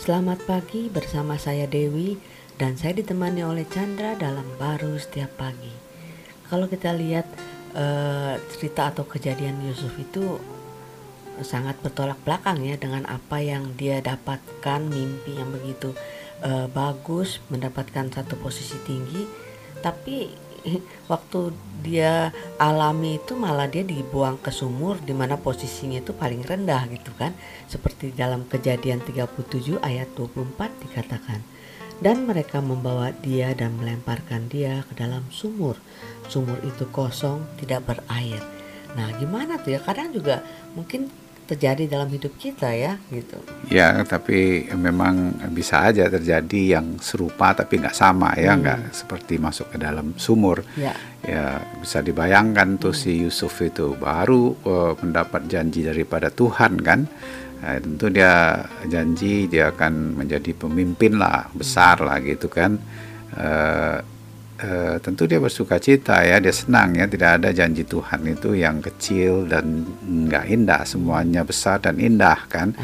Selamat pagi bersama saya Dewi dan saya ditemani oleh Chandra dalam baru setiap pagi. Kalau kita lihat uh, cerita atau kejadian Yusuf itu sangat bertolak belakang ya dengan apa yang dia dapatkan mimpi yang begitu uh, bagus mendapatkan satu posisi tinggi tapi waktu dia alami itu malah dia dibuang ke sumur di mana posisinya itu paling rendah gitu kan. Seperti dalam kejadian 37 ayat 24 dikatakan. Dan mereka membawa dia dan melemparkan dia ke dalam sumur. Sumur itu kosong tidak berair. Nah gimana tuh ya? Kadang juga mungkin terjadi dalam hidup kita ya gitu. Ya tapi memang bisa aja terjadi yang serupa tapi nggak sama ya hmm. nggak seperti masuk ke dalam sumur. Ya, ya bisa dibayangkan tuh hmm. si Yusuf itu baru uh, mendapat janji daripada Tuhan kan. Nah, tentu dia janji dia akan menjadi pemimpin lah besar lah gitu kan. Uh, uh, tentu dia bersuka cita ya, dia senang ya, tidak ada janji Tuhan itu yang kecil dan nggak indah, semuanya besar dan indah kan.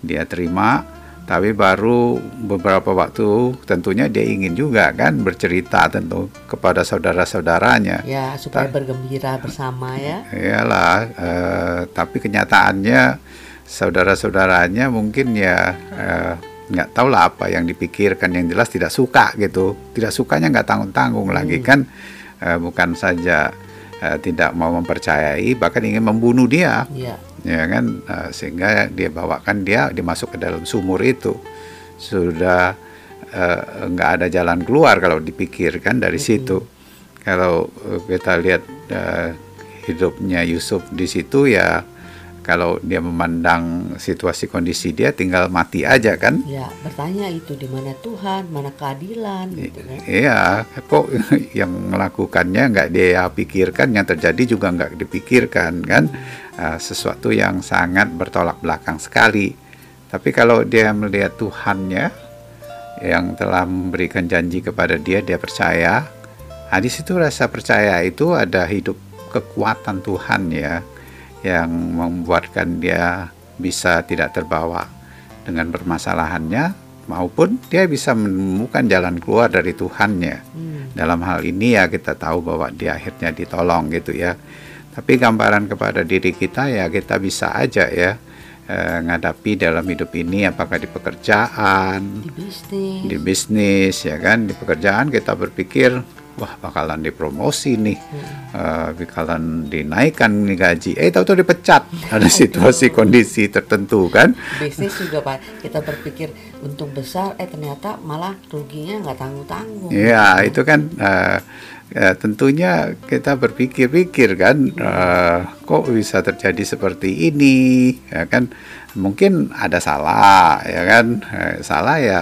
Dia terima, tapi baru beberapa waktu tentunya dia ingin juga kan bercerita tentu kepada saudara-saudaranya. Ya supaya Ta bergembira bersama ya. Iyalah, uh, tapi kenyataannya saudara-saudaranya mungkin ya uh, nggak tahu lah apa yang dipikirkan yang jelas tidak suka gitu tidak sukanya nggak tanggung tanggung hmm. lagi kan uh, bukan saja uh, tidak mau mempercayai bahkan ingin membunuh dia yeah. ya kan uh, sehingga dia bawakan dia dimasuk ke dalam sumur itu sudah nggak uh, ada jalan keluar kalau dipikirkan dari hmm. situ kalau kita lihat uh, hidupnya Yusuf di situ ya kalau dia memandang situasi kondisi dia tinggal mati aja kan? Ya bertanya itu di mana Tuhan mana keadilan gitu kan? Iya kok yang melakukannya nggak dia pikirkan yang terjadi juga nggak dipikirkan kan? Uh, sesuatu yang sangat bertolak belakang sekali. Tapi kalau dia melihat Tuhannya yang telah memberikan janji kepada dia dia percaya. Nah, di situ rasa percaya itu ada hidup kekuatan Tuhan ya yang membuatkan dia bisa tidak terbawa dengan permasalahannya maupun dia bisa menemukan jalan keluar dari Tuhannya. Hmm. Dalam hal ini ya kita tahu bahwa dia akhirnya ditolong gitu ya. Tapi gambaran kepada diri kita ya kita bisa aja ya eh, ngadapi dalam hidup ini apakah di pekerjaan, di bisnis, di bisnis ya kan, di pekerjaan kita berpikir wah bakalan dipromosi nih, hmm. uh, bakalan dinaikkan nih gaji. Eh tahu-tahu dipecat. Ada situasi kondisi tertentu kan. Bisnis juga pak, kita berpikir untung besar, eh ternyata malah ruginya nggak tanggung-tanggung. Iya itu kan. Uh, ya, tentunya kita berpikir-pikir kan uh, kok bisa terjadi seperti ini ya kan mungkin ada salah ya kan uh, salah ya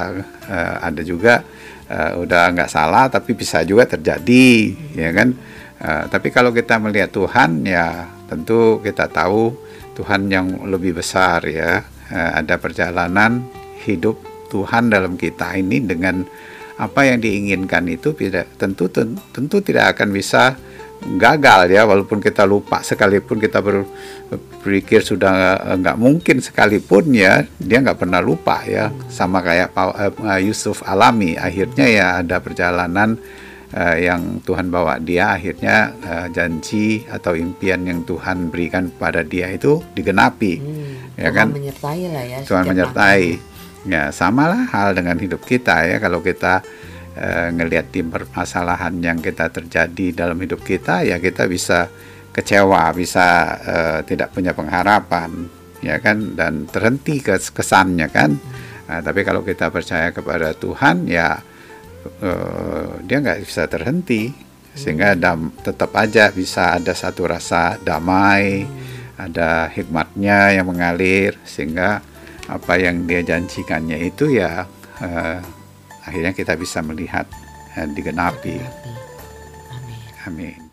uh, ada juga uh, udah nggak salah tapi bisa juga terjadi ya kan? Uh, tapi kalau kita melihat Tuhan ya tentu kita tahu Tuhan yang lebih besar ya. Uh, ada perjalanan hidup Tuhan dalam kita ini dengan apa yang diinginkan itu tidak tentu tentu tidak akan bisa gagal ya walaupun kita lupa sekalipun kita berpikir sudah nggak mungkin sekalipun ya dia nggak pernah lupa ya. Sama kayak uh, Yusuf alami akhirnya ya ada perjalanan uh, yang Tuhan bawa dia akhirnya uh, janji atau impian yang Tuhan berikan pada dia itu digenapi hmm, ya Tuhan kan? menyertai lah ya Tuhan menyertai. ya samalah hal dengan hidup kita ya kalau kita uh, ngelihat di permasalahan yang kita terjadi dalam hidup kita ya kita bisa kecewa bisa uh, tidak punya pengharapan ya kan? Dan terhenti kesannya kan? Nah, tapi kalau kita percaya kepada Tuhan ya uh, dia nggak bisa terhenti. Sehingga dam, tetap aja bisa ada satu rasa damai ada hikmatnya yang mengalir. Sehingga apa yang dia janjikannya itu ya uh, akhirnya kita bisa melihat uh, digenapi. Amin. Amin.